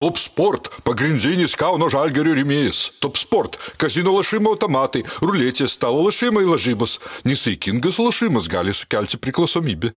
Top Sport – pagrindinis Kauno žalgerio rėmėjas. Top Sport – kazino lašimo automatai, ruletės, stalo lašimai lažybos. Nesaikingas lašimas gali sukelti priklausomybę.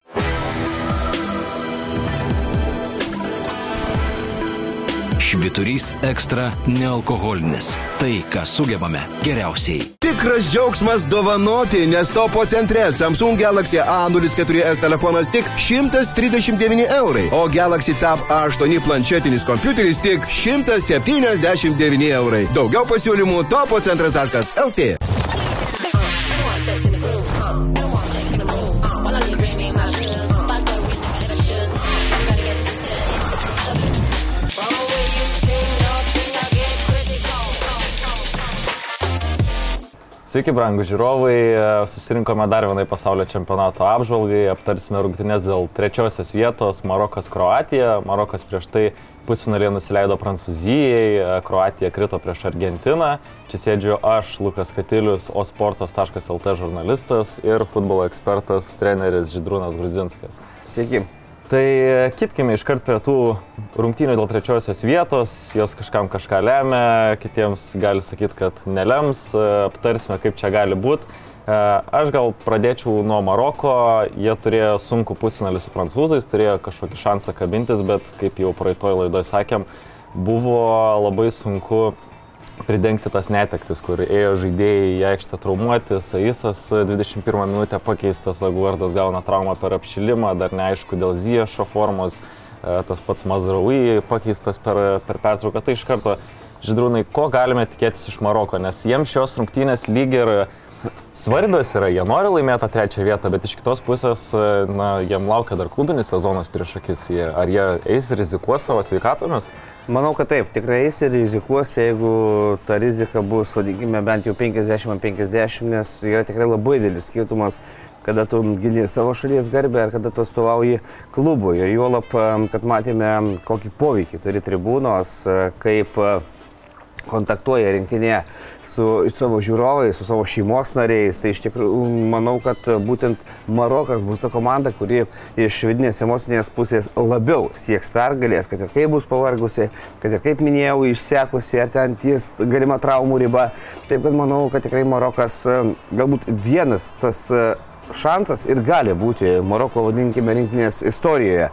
Šviturys ekstra nealkoholinis. Tai, ką sugebame geriausiai. Tikras džiaugsmas dovanoti, nes topo centre Samsung Galaxy A04s telefonas tik 139 eurai, o Galaxy Tab A8 planšetinis kompiuteris tik 179 eurai. Daugiau pasiūlymų topocentras.lt. Sveiki, brangų žiūrovai. Susirinkome dar vienai pasaulio čempionato apžvalgai. Aptarsime rungtynės dėl trečiosios vietos Marokas Kroatija. Marokas prieš tai pusfinalėje nusileido Prancūzijai, Kroatija krito prieš Argentiną. Čia sėdžiu aš, Lukas Katilius, osportas.lt žurnalistas ir futbolo ekspertas, treneris Židrūnas Grudzinskas. Sveiki. Tai kipkime iškart prie tų rungtynių dėl trečiosios vietos, jos kažkam kažką lemia, kitiems gali sakyti, kad nelems, aptarsime, kaip čia gali būti. Aš gal pradėčiau nuo Maroko, jie turėjo sunku pusfinalį su prancūzais, turėjo kažkokį šansą kabintis, bet kaip jau praeitoj laidoje sakėm, buvo labai sunku pridengti tas netektis, kur ėjo žaidėjai į aikštę traumuoti, Saisas 21 minutę pakeistas, Aguardas gauna traumą per apšilimą, dar neaišku dėl Ziešo formos, tas pats Mazraui pakeistas per, per pertrauką. Tai iš karto, žydrūnai, ko galime tikėtis iš Maroko, nes jiems šios rungtynės lyg ir svarbios yra, jie nori laimėti tą trečią vietą, bet iš kitos pusės, na, jiem laukia dar klubinis sezonas prieš akis, jie, ar jie eis ir rizikuos savo sveikatomis? Manau, kad taip, tikrai eis ir rizikuos, jeigu ta rizika bus, vadinkime, bent jau 50-50, nes yra tikrai labai didelis skirtumas, kada tu gini savo šalies garbę ar kada tu atstovauji klubui. Ir juolap, kad matėme, kokį poveikį turi tribūnos, kaip kontaktuoja rinktinė su savo žiūrovais, su savo šeimos nariais. Tai iš tikrųjų manau, kad būtent Marokas bus ta komanda, kuri iš vidinės emocinės pusės labiau sieks pergalės, kad ir kaip bus pavargusi, kad ir kaip minėjau, išsekusi, ar ten ties galima traumų riba. Taip kad manau, kad tikrai Marokas galbūt vienas tas šansas ir gali būti Maroko, vadinkime, rinktinės istorijoje.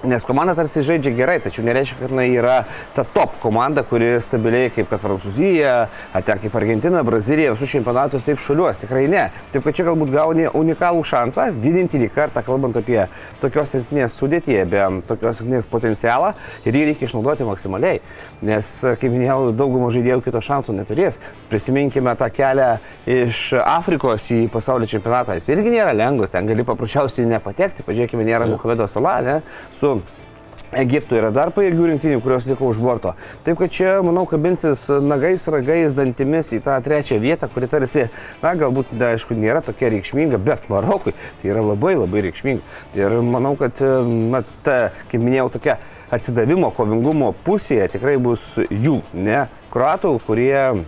Nes komanda tarsi žaidžia gerai, tačiau nereiškia, kad jinai yra ta top komanda, kuri stabiliai kaip kad Prancūzija, ten kaip Argentina, Brazilija, visus čempionatus taip šaliuos. Tikrai ne. Taip kad čia galbūt gauni unikalų šansą, vienintelį kartą, kalbant apie tokios rinktinės sudėtį, be tokios rinktinės potencialą ir jį reikia išnaudoti maksimaliai. Nes, kaip minėjau, daugumą žaidėjų kito šansų neturės. Prisiminkime tą kelią iš Afrikos į pasaulio čempionatą. Jis irgi nėra lengvas, ten gali paprasčiausiai nepatekti. Pažiūrėkime, nėra Muhamedo Salah, ne? Su Egipto yra dar pajėgių rinktinių, kurios liko už borto. Taip kad čia, manau, kabinsis nagais, ragais, dantimis į tą trečią vietą, kuri tarsi, na, galbūt, da, aišku, nėra tokia reikšminga, bet Marokui tai yra labai labai reikšminga. Ir manau, kad, na, ta, kaip minėjau, tokia atsidavimo, kovingumo pusėje tikrai bus jų, ne, kruatų, kurie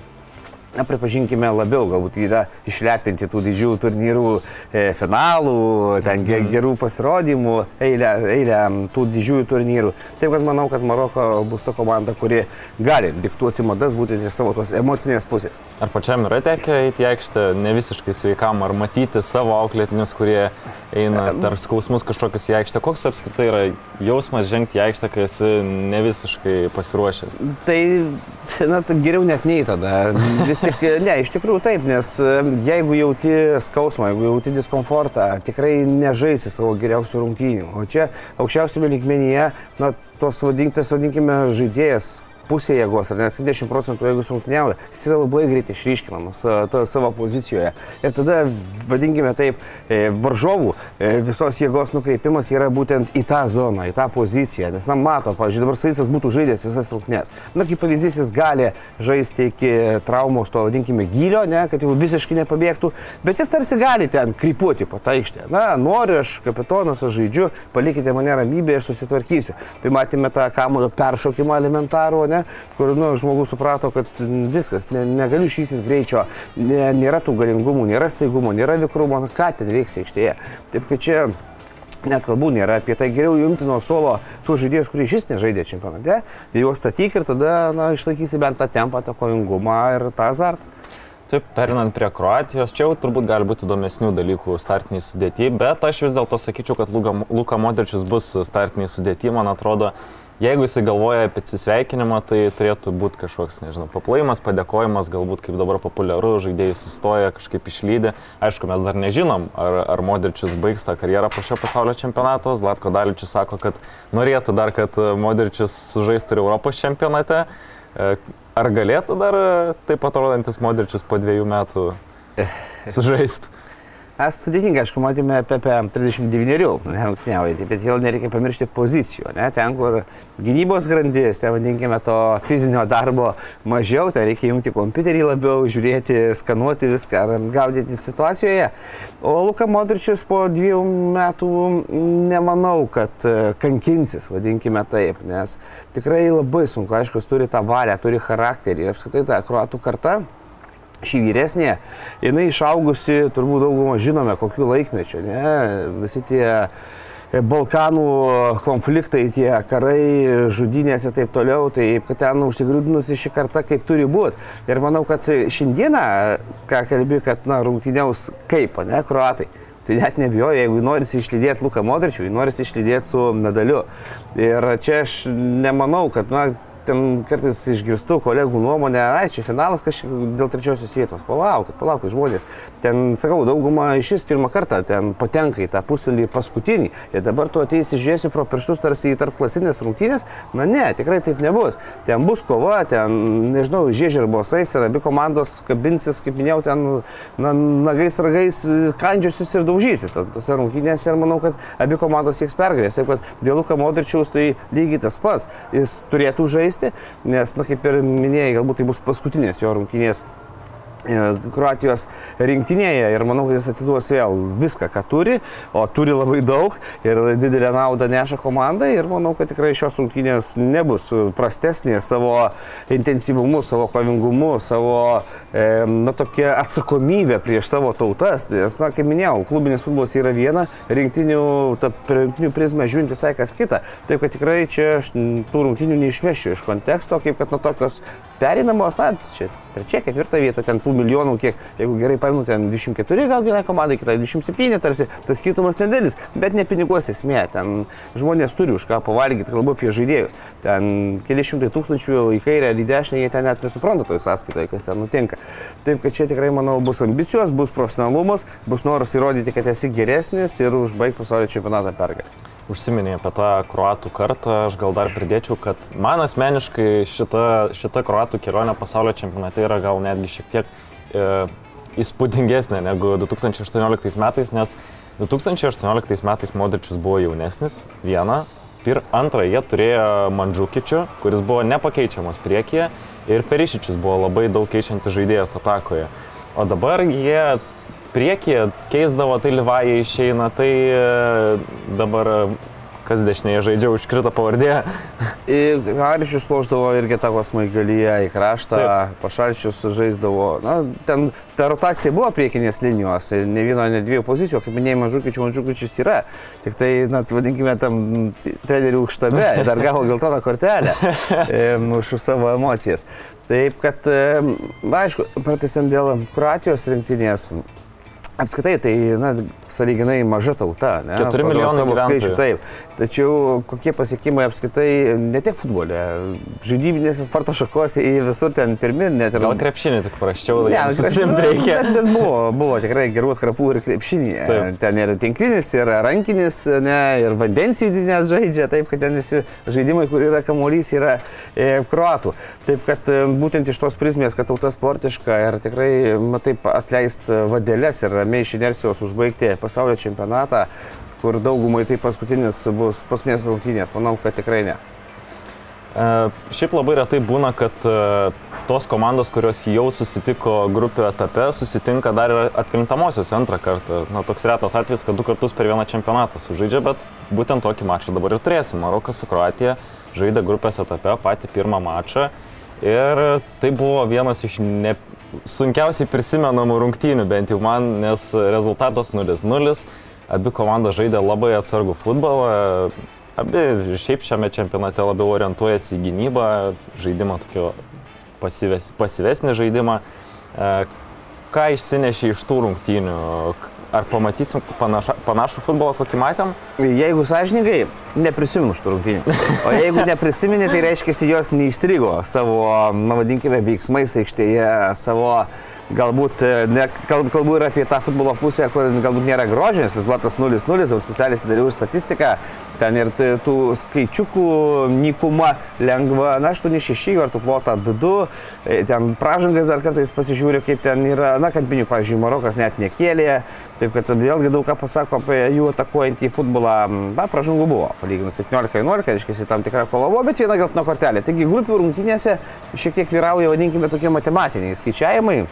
na, pripažinkime, labiau galbūt yra išlepinti tų didžiųjų turnyrų e, finalų, ten ge, gerų pasirodymų, eilę, eilę tų didžiųjų turnyrų. Taip kad manau, kad Maroko bus ta komanda, kuri gali diktuoti madas būtent iš savo tos emocinės pusės. Ar pačiam yra tekę eiti į aikštę ne visiškai sveikam, ar matyti savo auklėtinius, kurie eina per skausmus kažkokius į aikštę? Koks apskritai yra jausmas žengti į aikštę, kai esi ne visiškai pasiruošęs? Tai, na, tai geriau net nei tada. Vis tik, ne, iš tikrųjų taip, nes jeigu jauti skausmą, jeigu jauti diskomfortą, tikrai nežaisi savo geriausių rungtynių. O čia aukščiausiame lygmenyje, na, tos vadintas, vadinkime, žaidėjas pusė jėgos, ar net 70 procentų, jeigu sunkinėauja, jis yra labai greitai išryškinamas to, savo pozicijoje. Ir tada, vadinkime taip, varžovų visos jėgos nukreipimas yra būtent į tą zoną, į tą poziciją. Nes, na, mato, pavyzdžiui, dabar Saisas būtų žaidęs visas rungtynės. Na, kaip pavyzdys, jis gali žaisti iki traumos, to vadinkime, gylio, ne, kad jau visiškai nepabėgtų, bet jis tarsi gali ten krypuoti po tą aikštę. Na, noriu aš, kapitonas, aš žaidžiu, palikite mane ramybėje ir susitvarkysiu. Tai matėme tą kamulio peršokimą elementarų, ne, kur nu, žmogus suprato, kad viskas, ne, negaliu išvystyti greičio, ne, nėra tų galingumų, nėra staigumo, nėra vikrumo, nu, ką ten veiks aikštėje. Taip kad čia Net kalbų nėra apie tai, geriau jungti nuo suolo tų žaidėjus, kurie iš vis nežaidė čempionate, juos statyk ir tada na, išlaikysi bent tą tempą, tą kovingumą ir tą azartą. Taip, perinant prie Kroatijos, čia jau turbūt gali būti įdomesnių dalykų startiniai sudėti, bet aš vis dėlto sakyčiau, kad Luka, Luka Modričius bus startiniai sudėti, man atrodo, Jeigu jisai galvoja apie atsisveikinimą, tai turėtų būti kažkoks, nežinau, paplaimas, padėkojimas, galbūt kaip dabar populiaru, žaidėjai sustoja, kažkaip išlydė. Aišku, mes dar nežinom, ar, ar Modričius baigs tą karjerą po šio pasaulio čempionato. Zlatko Daličius sako, kad norėtų dar, kad Modričius sužaistų ir Europos čempionate. E, ar galėtų dar taip atrodantis Modričius po dviejų metų sužaisti? Mes sudėtingai, aišku, matėme apie, apie 39 nerungtyniaujantį, bet vėl nereikia pamiršti pozicijų. Ne? Ten, kur gynybos grandis, ten vadinkime to fizinio darbo mažiau, ten reikia jungti kompiuterį labiau, žiūrėti, skanuoti viską gaudyti situacijoje. O Luka Modričius po dviejų metų nemanau, kad e, kankinsis, vadinkime taip, nes tikrai labai sunku, aišku, turi tą valią, turi charakterį ir apskritai ta kruatų karta šį vyresnė, jinai išaugusi, turbūt daugumą žinome, kokiu laikmečiu, ne? Visi tie e, Balkanų konfliktai, tie karai, žudynės ir taip toliau, tai kad ten užsigrūdinusi šį kartą kaip turi būti. Ir manau, kad šiandieną, ką kalbė, kad, na, rungtyniaus kaip, ne, kruatai. Tai net nebijoju, jeigu norisi išlydėti Luką Modričių, norisi išlydėti su medaliu. Ir čia aš nemanau, kad, na, ten kartais išgirstu kolegų nuomonę, ai, čia finalas kažkaip dėl trečiosios vietos. Palaukit, palaukit žmonės. Ten, sakau, dauguma iš vis pirmą kartą ten patenka į tą pusėlį paskutinį. Ir dabar tu ateisi žiūrėsi pro pirštus tarsi į tarp klasinės rungtynės. Na ne, tikrai taip nebus. Ten bus kova, ten, nežinau, žiežirbos eis ir abi komandos kabinsis, kaip minėjau, ten na, nagais ragais kandžiosis ir daužysis. Tose rungtynėse ir manau, kad abi komandos sieks pergalės. Taip pat dėl Luka Modričiaus tai lygiai tas pats. Jis turėtų žaisti žaisti, nes, na, kaip ir minėjai, galbūt tai bus paskutinės jo rungtynės Kroatijos rinktinėje ir manau, kad jis atiduos vėl viską, ką turi, o turi labai daug ir didelę naudą neša komandai ir manau, kad tikrai šios rungtynės nebus prastesnės savo intensyvumu, savo kovingumu, savo e, na, tokia atsakomybė prieš savo tautas, nes, na, kaip minėjau, klubinis futbolas yra viena, rinktinių, ta rinktinių prizmė žiūrint visai kas kita, taip kad tikrai čia aš tų rungtynių neišmešiu iš konteksto, kaip kad nuo tokios perinamos, na, čia trečia, ketvirta vieta, ten tų milijonų, kiek, jeigu gerai paimnu, ten 24 gal vienai komandai, kita 27, tarsi tas skirtumas nedėlis, bet ne pinigos esmė, ten žmonės turi už ką pavalgyti, kalbu apie žaidėjus, ten keli šimtai tūkstančių į kairę ar į dešinę, jie ten net nesupranta toj sąskaitoje, kas ten nutinka. Taip, kad čia tikrai, manau, bus ambicijos, bus profesionalumas, bus noras įrodyti, kad esi geresnis ir užbaigti pasaulio čempionatą pergalę užsiminė apie tą kruatų kartą, aš gal dar pridėčiau, kad man asmeniškai šita, šita kruatų kelionė pasaulio čempionate yra gal netgi šiek tiek e, įspūdingesnė negu 2018 metais, nes 2018 metais Modričius buvo jaunesnis, viena, ir antra, jie turėjo Mandžukičių, kuris buvo nepakeičiamas priekyje ir Perišičius buvo labai daug keičiantis žaidėjas atakoje. O dabar jie priekyje keisdavo, tai Livajai išeina, tai e, dabar e, kas dešinėje žaidžia, užkrito pavardė. Haričius loždavo irgi tavo smaigalyje į kraštą, Taip. pašalčius žaisdavo. Na, ten ta rotacija buvo priekinės linijos, ne vieno, ne dviejų pozicijų, kaip minėjai, Mažukičių, Mažukičius yra. Tik tai, na, vadinkime, tam trenerių štabe ir dar gavo geltoną kortelę už savo emocijas. Taip, kad, na, aišku, pratęsiant dėl Kroatijos rinktinės, Apskritai, tai, na, sąlyginai maža tauta. Ne? 4 milijonai skaičių, taip. Tačiau kokie pasiekimai apskritai ne tik futbole, žaidybinėse sporto šakose į visur ten pirmin, net ir... Gal krepšinį tik praščiau, ne, susimti reikia. Bet, bet buvo, buvo tikrai gerų atkrapų ir krepšinį. Taip. Ten ir tinklinis, ir rankinis, ne, ir vandens įdinės žaidžia, taip, kad ten visi žaidimai, kur yra kamuolys, yra e, kruatų. Taip, kad e, būtent iš tos prizmės, kad tauta sportiška ir tikrai, matai, atleist vadėlės ir ramiai iš inercijos užbaigti pasaulio čempionatą, kur daugumai tai paskutinis bus paskutinės rungtynės. Manau, kad tikrai ne. E, šiaip labai retai būna, kad e, tos komandos, kurios jau susitiko grupių etape, susitinka dar ir atkrintamosios antrą kartą. Na, toks retas atvejis, kad du kartus per vieną čempionatą sužaidžia, bet būtent tokį mačą dabar ir turėsim. Marokas su Kroatija žaidė grupės etape patį pirmą mačą ir tai buvo vienas iš ne, sunkiausiai prisimenamų rungtynių, bent jau man, nes rezultatas 0-0. Abi komandos žaidė labai atsargų futbolą. Abi šiaip šiame čempionate labiau orientuojasi į gynybą, žaidimą tokio pasyves, pasyvesnį žaidimą. E, ką išsinešė iš tų rungtynių? Ar pamatysim panaša, panašų futbolą, kokį matėm? Jeigu sąžininkai, neprisimenu šitų rungtynių. O jeigu neprisiminė, tai reiškia, jos neįstrigo savo, na vadinkime, veiksmais aikštėje, savo galbūt, e, ne, kalbu ir apie tą futbolo pusę, kur galbūt nėra grožinės, jis duotas 0-0, jau specialiai įsidariau statistiką, ten ir tų skaičiukų nykuma lengva, na, 8-6, ar tu plotą 2-2, e, ten pražangas dar kartais pasižiūriu, kaip ten yra, na, kampinių, pavyzdžiui, Marokas net nekėlė, taip kad vėlgi daug ką pasako apie jų atakuojantį futbolą, na, pražangų buvo, palyginus 17-11, reiškia, tam tikra kova buvo, bet viena geltona kortelė. Taigi grupių rungtynėse šiek tiek vyrauja, vadinkime, tokie matematiniai skaičiavimai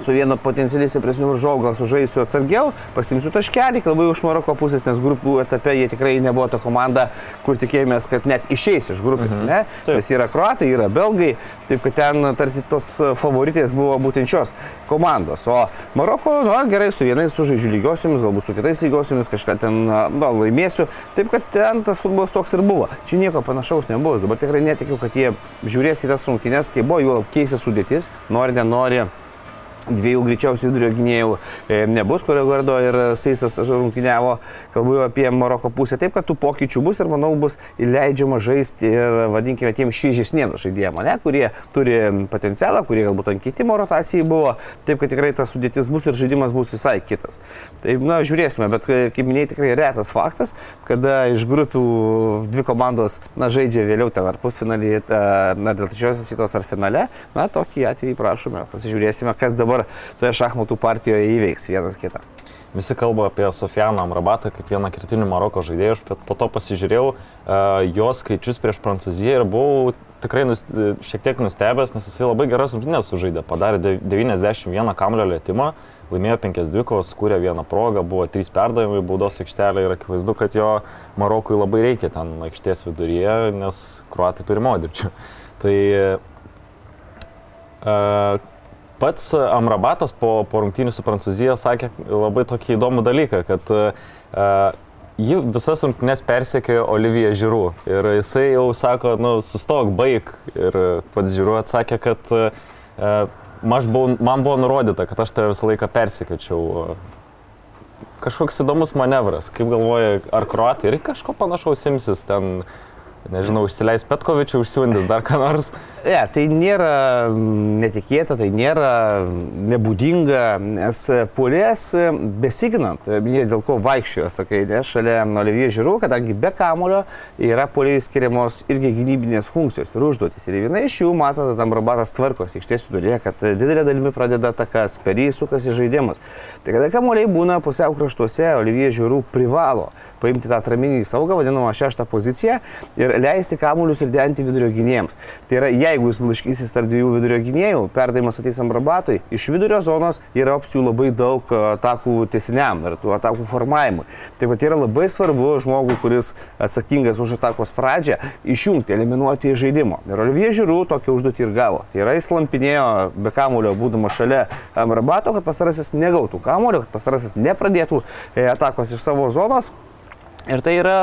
su vienu potencialiai stipresniu varžovu gal sužaisiu atsargiau, pasimsiu taškelį, kalbu iš Maroko pusės, nes grupų etape jie tikrai nebuvo ta komanda, kur tikėjomės, kad net išeis iš grupės, mhm. ne? Taip. Nes yra kruatai, yra belgai, taip kad ten tarsi tos favoritės buvo būtent šios komandos. O Maroko, na gerai, su vienais sužaidžiu lygiosiamis, galbūt su kitais lygiosiamis kažką ten, na, laimėsiu, taip kad ten tas futbolas toks ir buvo. Čia nieko panašaus nebuvo, dabar tikrai netikiu, kad jie žiūrės į tas rungtynes, kai buvo jų keisė sudėtis, nori, nenori dviejų greičiausių vidurio gynėjų e, nebus, kurio gardo ir Seisas rungtyniavo, kalbu apie Maroko pusę, taip kad tų pokyčių bus ir manau bus įleidžiama žaisti ir vadinkime tiem šyžesniems žaidėjams, ne, kurie turi potencialą, kurie galbūt ant kitimo rotacijai buvo, taip kad tikrai tas sudėtis bus ir žaidimas bus visai kitas. Tai, na, žiūrėsime, bet kaip minėjai, tikrai retas faktas, kada iš grupių dvi komandos, na, žaidžia vėliau ten ar pusfinalį, ar dėl trečiosios vietos ar finale, na, tokį atvejį prašome, pasižiūrėsime, kas dabar dabar toje šachmatų partijoje įveiks vienas kitą. Visi kalba apie Sofianą Amrabatą kaip vieną kritinių Maroko žaidėjų, bet po to pasižiūrėjau uh, jos skaičius prieš Prancūziją ir buvau tikrai nus, šiek tiek nustebęs, nes jisai labai geras rungtynės sužaidė, padarė 91 kamlio lėtymą, laimėjo 5 dvikovos, skūrė vieną progą, buvo 3 perdavimai baudos aikštelė ir akivaizdu, kad jo Marokui labai reikia ten aikštės viduryje, nes kruatai turi modričių. Tai uh, Pats Amrabatas po, po rungtynių su Prancūzija sakė labai tokį įdomų dalyką, kad uh, ji visas rungtynės persekiojo Oliviją Žiūrų. Ir jisai jau sako, nu, sustok, baig. Ir pats Žiūrų atsakė, kad uh, buvau, man buvo nurodyta, kad aš tave visą laiką persekiočiau. Kažkoks įdomus manevras. Kaip galvoja, ar kruatai ir kažko panašaus imsis ten nežinau, užsileis Petkovičių, užsiundys dar ką nors. Ne, ja, tai nėra netikėta, tai nėra nebūdinga, nes pulės besiginant, jie dėl ko vaikščiojo, sakai, ne, šalia Olivie Žiūrų, kadangi be kamulio yra pulėjai skiriamos irgi gynybinės funkcijos ir užduotis. Ir viena iš jų, matote, tam robotas tvarkosi, iš tiesų turėjo, kad didelė dalimi pradeda atakas, per jį sukasi žaidimas. Tai kada kamuoliai būna pusiau kraštuose, Olivie Žiūrų privalo paimti tą atraminį saugą, vadinamą šeštą poziciją ir leisti kamuolius ir denti vidurio gynėjams. Tai yra, jeigu jis blaškysis tarp dviejų vidurio gynėjų, perdavimas ateis ambrabatui, iš vidurio zonos yra opcijų labai daug e, atakų tiesiniam ir tų atakų formavimui. Taip pat yra labai svarbu žmogui, kuris atsakingas už atakos pradžią, išjungti, eliminuoti iš žaidimo. Ir Olivie Žiūrų tokią užduotį ir gavo. Tai yra, jis lampinėjo be kamulio, būdamas šalia ambrabato, kad pasarasis negautų kamulio, kad pasarasis nepradėtų e, atakos iš savo zonos, Ir tai yra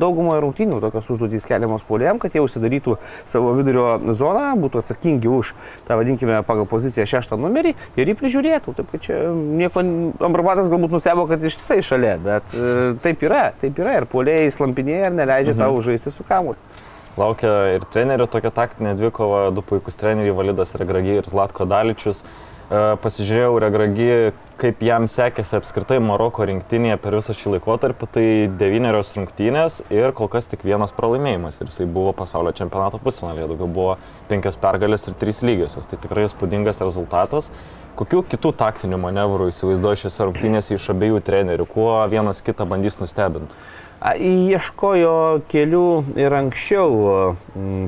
daugumoje rungtynių tokios užduotys keliamos polėm, kad jie užsidarytų savo vidurio zoną, būtų atsakingi už tą, vadinkime, pagal poziciją šeštą numerį ir jį prižiūrėtų. Taip, kad čia nieko, Ambrabatas galbūt nustebo, kad ištisai šalia, bet e, taip yra, taip yra ir polėjai slampinėja ir neleidžia mhm. tau žaisti su kamuoliu. Laukia ir trenerių tokia taktinė dvikova, du puikūs treneriai, Validas Regragi ir Zlatko Daličius. E, pasižiūrėjau Regragi, kaip jam sekėsi apskritai Maroko rinktinėje per visą šį laikotarpį, tai devynerios rungtynės ir kol kas tik vienas pralaimėjimas. Ir jisai buvo pasaulio čempionato pusfinalėje, daugiau buvo penkios pergalės ir trys lygiosios. Tai tikrai įspūdingas rezultatas. Kokių kitų taktinių manevrų įsivaizduoju šiose rungtynėse iš abiejų trenerių, kuo vienas kitą bandys nustebinti? Ieškojo kelių ir anksčiau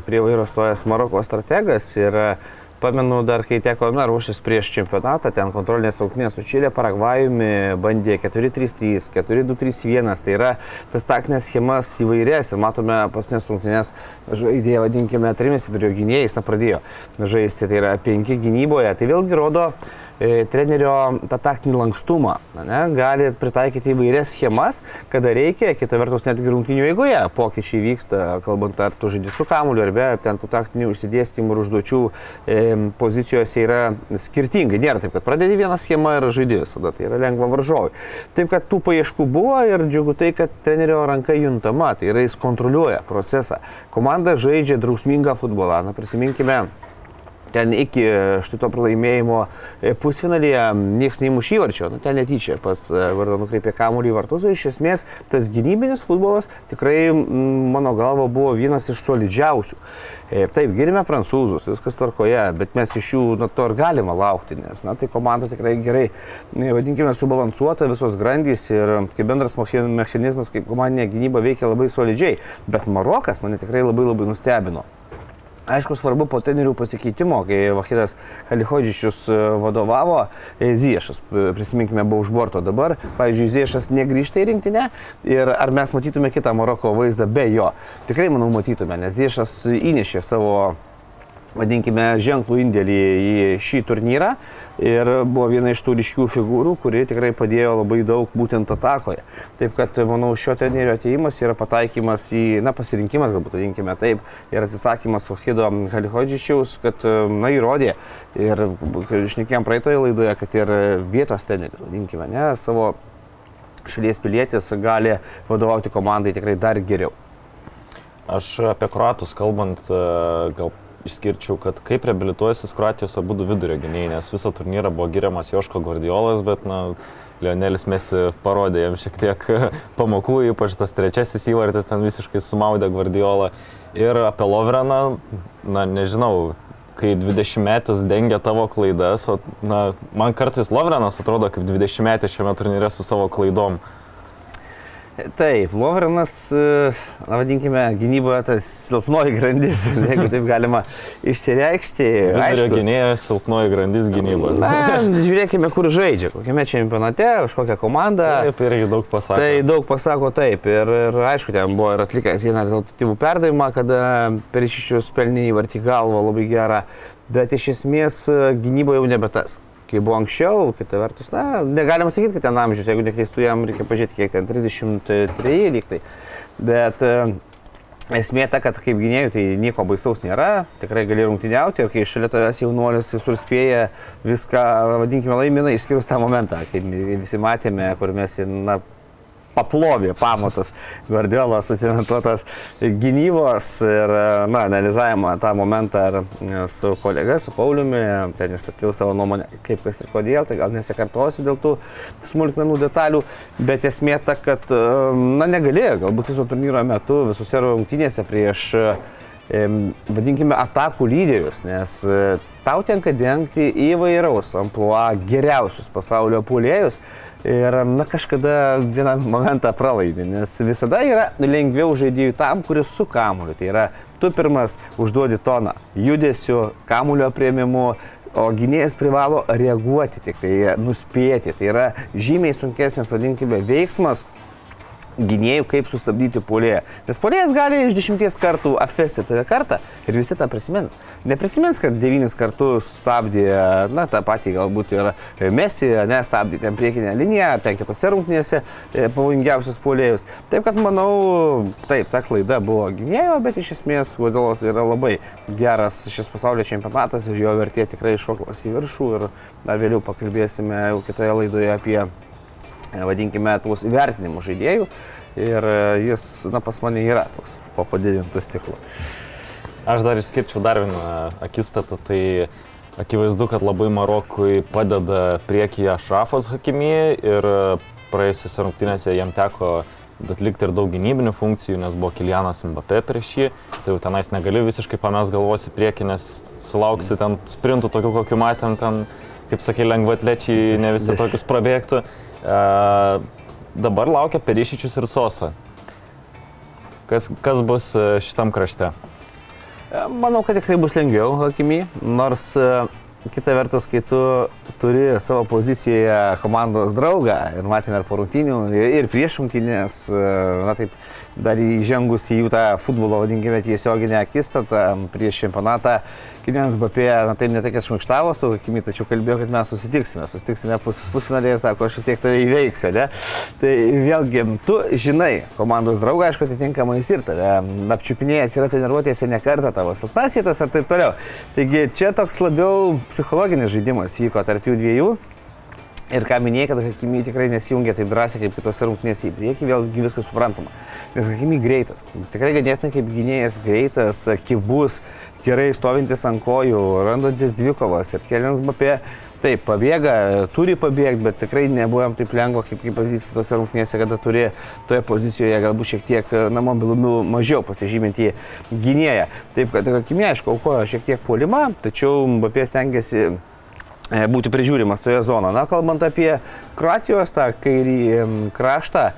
prie vairo stojęs Maroko strategas ir Pamenu dar, kai teko, na, ruoštis prieš čempionatą, ten kontrolinės rungtynės su Čilė, Paragvajumi bandė 4-3-3, 4-2-3-1, tai yra tas taktinės schemas įvairias ir matome pasnės rungtynės žaidėjai, vadinkime, trimis vidurio gynėjais, na, pradėjo žaisti, tai yra penki gynyboje, tai vėlgi rodo, trenerio tą taktinį lankstumą. Ne, gali pritaikyti įvairias schemas, kada reikia, kita vertus netgi rungtinių eigoje pokyčiai vyksta, kalbant ar tu žaidži su kamuliu, ar be, ten tų taktinių išsidėstymų ir užduočių e, pozicijose yra skirtingai. Nėra taip, kad pradedi vieną schemą ir žaidži visada, tai yra lengva varžovui. Taip, kad tų paieškų buvo ir džiugu tai, kad trenerio ranka juntama, tai yra jis kontroliuoja procesą. Komanda žaidžia drausmingą futbolą. Na, prisiminkime ten iki šito pralaimėjimo e, pusfinalyje niekas neįmuš įvarčio, nu, ten netyčia pats e, vardą nukreipė kamuolį į vartus, iš esmės tas gynybinis futbolas tikrai mano galva buvo vienas iš solidžiausių. E, taip, girime prancūzus, viskas tvarkoje, bet mes iš jų na, to ir galima laukti, nes na, tai komanda tikrai gerai, vadinkime, subalansuota visos grandys ir kaip bendras mechanizmas, kaip komandinė gynyba veikia labai solidžiai. Bet Marokas mane tikrai labai labai nustebino. Aišku, svarbu po trenerių pasikeitimo, kai Vahidas Halihodžičius e, vadovavo, e, Ziešas, e, prisiminkime, buvo už borto dabar, pavyzdžiui, Ziešas negrįžta į rinktinę ir ar mes matytume kitą Maroko vaizdą be jo? Tikrai, manau, matytume, nes Ziešas įnešė savo vadinkime, ženklų indėlį į šį turnyrą ir buvo viena iš tų ryškių figūrų, kuri tikrai padėjo labai daug būtent atakoje. Taip kad, manau, šio trenerio ateimas yra pataikymas į, na, pasirinkimas, galbūt vadinkime taip, ir atsisakymas Vahido Halihodžičiaus, kad, na, įrodė ir išnekėjom praeitoje laidoje, kad ir vietos treneris, vadinkime, ne, savo šalies pilietis gali vadovauti komandai tikrai dar geriau. Aš apie kruatus kalbant, gal išskirčiau, kad kaip reabilituosis Kroatijos abu du vidurio gynėjai, nes visą turnyrą buvo giriamas Joško Guardiolas, bet, na, Lionelis Mesi parodė jam šiek tiek pamokų, ypač tas trečiasis įvartis ten visiškai sumaudė Guardiolą. Ir apie Lovreną, na, nežinau, kai 20 metais dengia tavo klaidas, o, na, man kartais Lovrenas atrodo kaip 20 metais šiame turnyre su savo klaidom. Taip, Lovrenas, e, vadinkime, gynyboje tas silpnoji grandis, jeigu taip galima išsireikšti. Aišku, gynėjas silpnoji grandis gynyboje. Na, žiūrėkime, kur žaidžia, kokiame čempionate, už kokią komandą. Taip, irgi daug pasako. Tai daug pasako taip. Ir, ir aišku, ten buvo ir atlikęs vieną rezultatyvų perdavimą, kada per išišius pelninį vertikalvo labai gerą. Bet iš esmės gynyboje jau nebe tas kai buvo anksčiau, kita vertus, na, negalima sakyti, kad ten amžius, jeigu neklystu, jam reikia pažiūrėti, kiek ten 33 lygtai. Bet e, esmė ta, kad kaip gynėjų tai nieko baisaus nėra, tikrai gali rungtyniauti ir kai šalia tavęs jaunuolis visur spėja viską, vadinkime, laimina, išskyrus tą momentą, kaip visi matėme, kur mes, na, paplovė pamatas. Guardiolos susimentuotos gynybos ir, na, analizavimą tą momentą ar su kolega, su Pauliumi, ten išsakiau savo nuomonę, kaip kas ir kodėl, tai gal nesikartosiu dėl tų smulkmenų detalių, bet esmė ta, kad, na, negalėjo, galbūt viso turnyro metu visose rungtynėse prieš vadinkime, atakų lyderius, nes tau tenka dengti įvairaus ampluo geriausius pasaulio pulėjus Ir na, kažkada vieną momentą pralaimi, nes visada yra lengviau žaidėjų tam, kuris su kamuliu. Tai yra, tu pirmas užduodi toną judesiu, kamulio prieimimu, o gynėjas privalo reaguoti, tik tai nuspėti. Tai yra žymiai sunkesnis, vadinkime, veiksmas, gynėjų, kaip sustabdyti polėją. Nes polėjas gali iš dešimties kartų apvesti tave kartą ir visi tą prisimins. Neprisimins, kad devynis kartus stabdė, na, tą patį galbūt ir Messi, nestabdė ten priekinę liniją, ten kitose rungtynėse e, pavojingiausias polėjus. Taip kad manau, taip, ta klaida buvo gynėjo, bet iš esmės Guardiolas yra labai geras šis pasaulio čempionatas ir jo vertė tikrai šoklas į viršų ir dar vėliau pakalbėsime jau kitoje laidoje apie vadinkime, tuos įvertinimų žaidėjų ir e, jis, na, pas mane yra toks po padidintų stiklų. Aš dar išskirčiau dar vieną akistatą, tai akivaizdu, kad labai Marokui padeda priekyje Šrafas Hakimi ir praėjusiuose rungtynėse jam teko atlikti ir daug gynybinių funkcijų, nes buvo Kilianas Mbappé prieš jį, tai jau tenais negali visiškai pames galvos į priekį, nes sulauksi ten sprintų tokių, kokių matėm ten, kaip sakė, lengvatlečiai ne visi tokius prabėgtų. E, dabar laukia Perišičius ir Sosa. Kas, kas bus e, šitam krašte? E, manau, kad tikrai bus lengviau, Hakimi, nors kita vertus, kai tu turi savo pozicijoje komandos draugą ir matėme ir po rungtynių, ir prieš rungtynės, na taip, dar įžengus į jų tą futbolo, vadinkime, tiesioginę akistatą prieš čempionatą, Kilianas Bapė, na taip ne tai, kad šmaikštavo su Hakimi, tačiau kalbėjo, kad mes susitiksime, susitiksime pus, pusfinalėje, sako, aš vis tiek tave įveiksiu, ne? Tai vėlgi, tu žinai komandos draugą, aišku, atitinkamai jis ir tave apčiupinėjęs yra treniruotėse ne kartą tavo silpnas vietas ar taip toliau. Taigi čia toks labiau psichologinis žaidimas vyko tarp jų dviejų. Ir ką minėjai, kad Hakimi tikrai nesijungia taip drąsiai kaip kitose rungtynėse į priekį, vėlgi viskas suprantama. Nes Hakimi greitas, tikrai ganėtinai kaip gynėjas greitas, kibus, gerai stovintis ant kojų, randantis dvikovas ir keliams Bapė. Taip, pabėga, turi pabėgti, bet tikrai nebuvo jam taip lengva, kaip, kaip pavyzdys kitose rungtynėse, kada turi toje pozicijoje galbūt šiek tiek na, mobilumių mažiau pasižyminti gynėją. Taip, kad Hakimi, aišku, aukojo šiek tiek puolimą, tačiau Bapė stengiasi e, būti prižiūrimas toje zonoje. Na, kalbant apie Kroatijos tą kairį kraštą,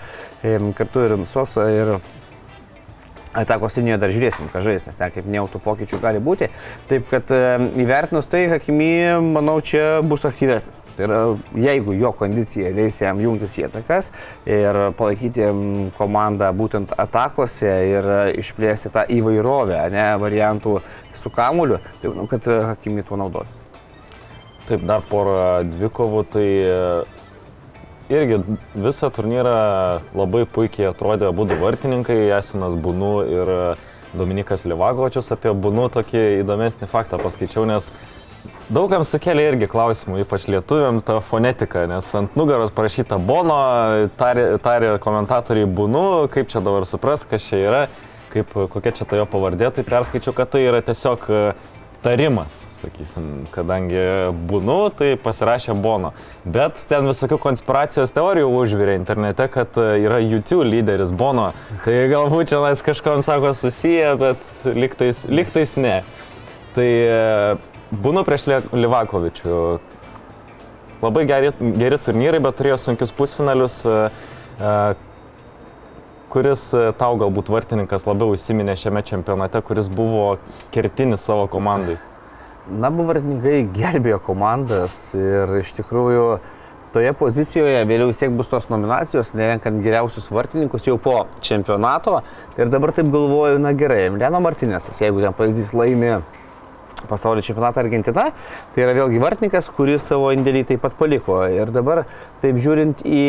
kartu ir Sosa ir Atakos linijoje dar žiūrėsim, ką žais, nes ten kaip neautų pokyčių gali būti. Taip kad įvertinus tai, Hakimi, manau, čia bus aktyvesnis. Tai yra, jeigu jo kondicija leis jam jungtis į atakas ir palaikyti komandą būtent atakose ir išplėsti tą įvairovę, ne variantų su kamuliu, tai manau, kad Hakimi tuo naudosis. Taip, dar porą dvikovų, tai irgi visą turnyrą labai puikiai atrodė abu du vartininkai, Jasinas Bunu ir Dominikas Livagočius. Apie Bunu tokį įdomesnį faktą paskaičiau, nes daugam sukėlė irgi klausimų, ypač lietuviams, ta fonetika, nes ant nugaros parašyta Bono, tarė, tarė komentatoriai Bunu, kaip čia dabar supras, kas čia yra, kaip, kokia čia ta jo pavardė, tai perskaičiau, kad tai yra tiesiog tarimas, sakysim, kadangi būnu, tai pasirašė Bono. Bet ten visokių konspiracijos teorijų užvirė internete, kad e, yra YouTube lyderis Bono. Tai galbūt čia nais kažkam sako susiję, bet liktais, liktais ne. Tai e, būnu prieš Livakovičių. Labai geri, geri turnyrai, bet turėjo sunkius pusfinalius e, kuris e, tau galbūt vartininkas labiau įsiminė šiame čempionate, kuris buvo kertinis savo komandai? Na, buvo vartininkai gelbėjo komandas ir iš tikrųjų toje pozicijoje vėliau vis tiek bus tos nominacijos, nerenkant geriausius vartininkus jau po čempionato. Ir dabar taip galvoju, na gerai, Emiliano Martinėsas, jeigu ten pavyzdys laimi pasaulio čempionatą Argentina, tai yra vėlgi vartininkas, kuris savo indėlį taip pat paliko. Ir dabar taip žiūrint į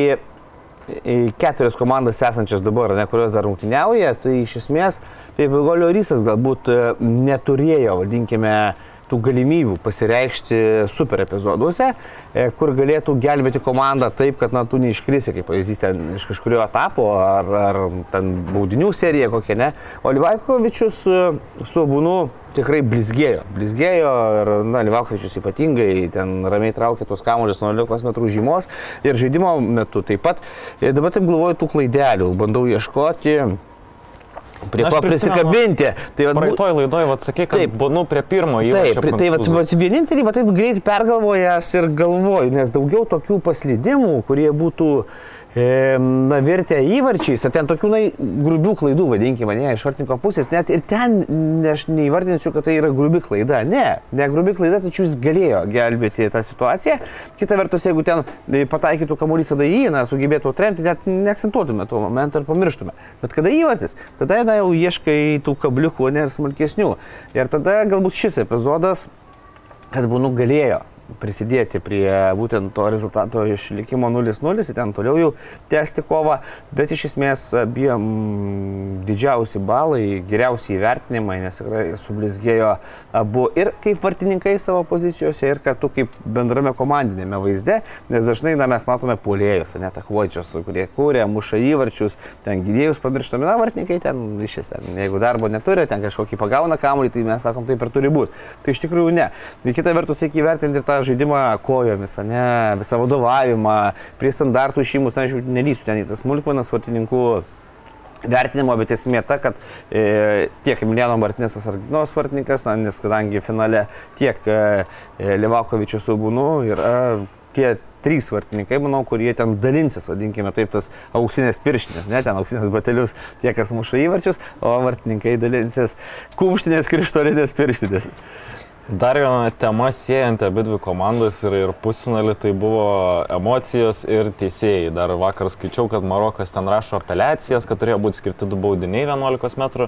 keturias komandas esančias dabar, ne, kurios dar rungtyniauja, tai iš esmės, taip Golio Rysas galbūt e, neturėjo, vadinkime, tų galimybių pasireikšti super epizoduose, e, kur galėtų gelbėti komandą taip, kad na, tu neiškrisi, kaip pavyzdys, ten iš kažkurio etapo ar, ar ten baudinių serija kokia, ne. O Livaikovičius e, su Būnu tikrai blizgėjo. Blizgėjo ir, na, Livakovičius ypatingai ten ramiai traukė tos kamuolius nuo 11 metrų žymos ir žaidimo metu taip pat. Ir dabar taip galvoju tų klaidelių, bandau ieškoti prie ko prisikabinti. Tai va, praeitoj laidoj, sakai, kad taip, nu, prie pirmo įrašo. Taip, tai va, va, vienintelį, va, taip greit pergalvojęs ir galvoju, nes daugiau tokių paslydimų, kurie būtų e, na, virtę įvarčiais, ar ten tokių, na, grubių klaidų, vadinkime, ne, iš vartininko pusės, net ir ten aš neįvardinsiu, kad tai yra grubi klaida. Ne, ne grubi klaida, tačiau jis galėjo gelbėti tą situaciją. Kita vertus, jeigu ten e, pataikytų kamuolys tada jį, na, sugebėtų atremti, net neakcentuotume tuo momentu ir pamirštume. Bet kada įvartis, tada na, jau ieškai tų kabliukų, ne ir smulkesnių. Ir tada galbūt šis epizodas, kad būnu galėjo prisidėti prie būtent to rezultato išlikimo 0-0 ir ten toliau jau tęsti kovą, bet iš esmės abiem didžiausi balai, geriausi įvertinimai, nes tikrai sublizgėjo abu ir kaip vartininkai savo pozicijose, ir kartu kaip bendrame komandinėme vaizde, nes dažnai na, mes matome puolėjus, net akvočius, kurie kūrė, muša įvarčius, ten gydėjus pamirštame, na, vartininkai ten iš esmės, jeigu darbo neturi, ten kažkokį pagauna kamuolį, tai mes sakom, taip ir turi būti. Tai iš tikrųjų ne. Tai kita vertus reikia įvertinti ir tą žaidimą kojomis, ne, visą vadovavimą, prie standartų išimus, na, aš jau nelysiu ten į tas smulkmenas vartininkų vertinimo, bet esmė ta, kad e, tiek Emiliano Martinėsas Arginos vartininkas, na, nes kadangi finale tiek e, Levakovičius su Būnu yra tie trys vartininkai, manau, kurie ten dalinsis, vadinkime taip, tas auksinės pirštinės, ne ten auksinės batelius, tie, kas muša įvarčius, o vartininkai dalinsis kumštinės krištolinės pirštinės. Dar viena tema siejanti abi dvi komandas ir, ir pusfinalį tai buvo emocijos ir teisėjai. Dar vakar skaičiau, kad Marokas ten rašo apeliacijas, kad turėjo būti skirti du baudiniai 11 metrų.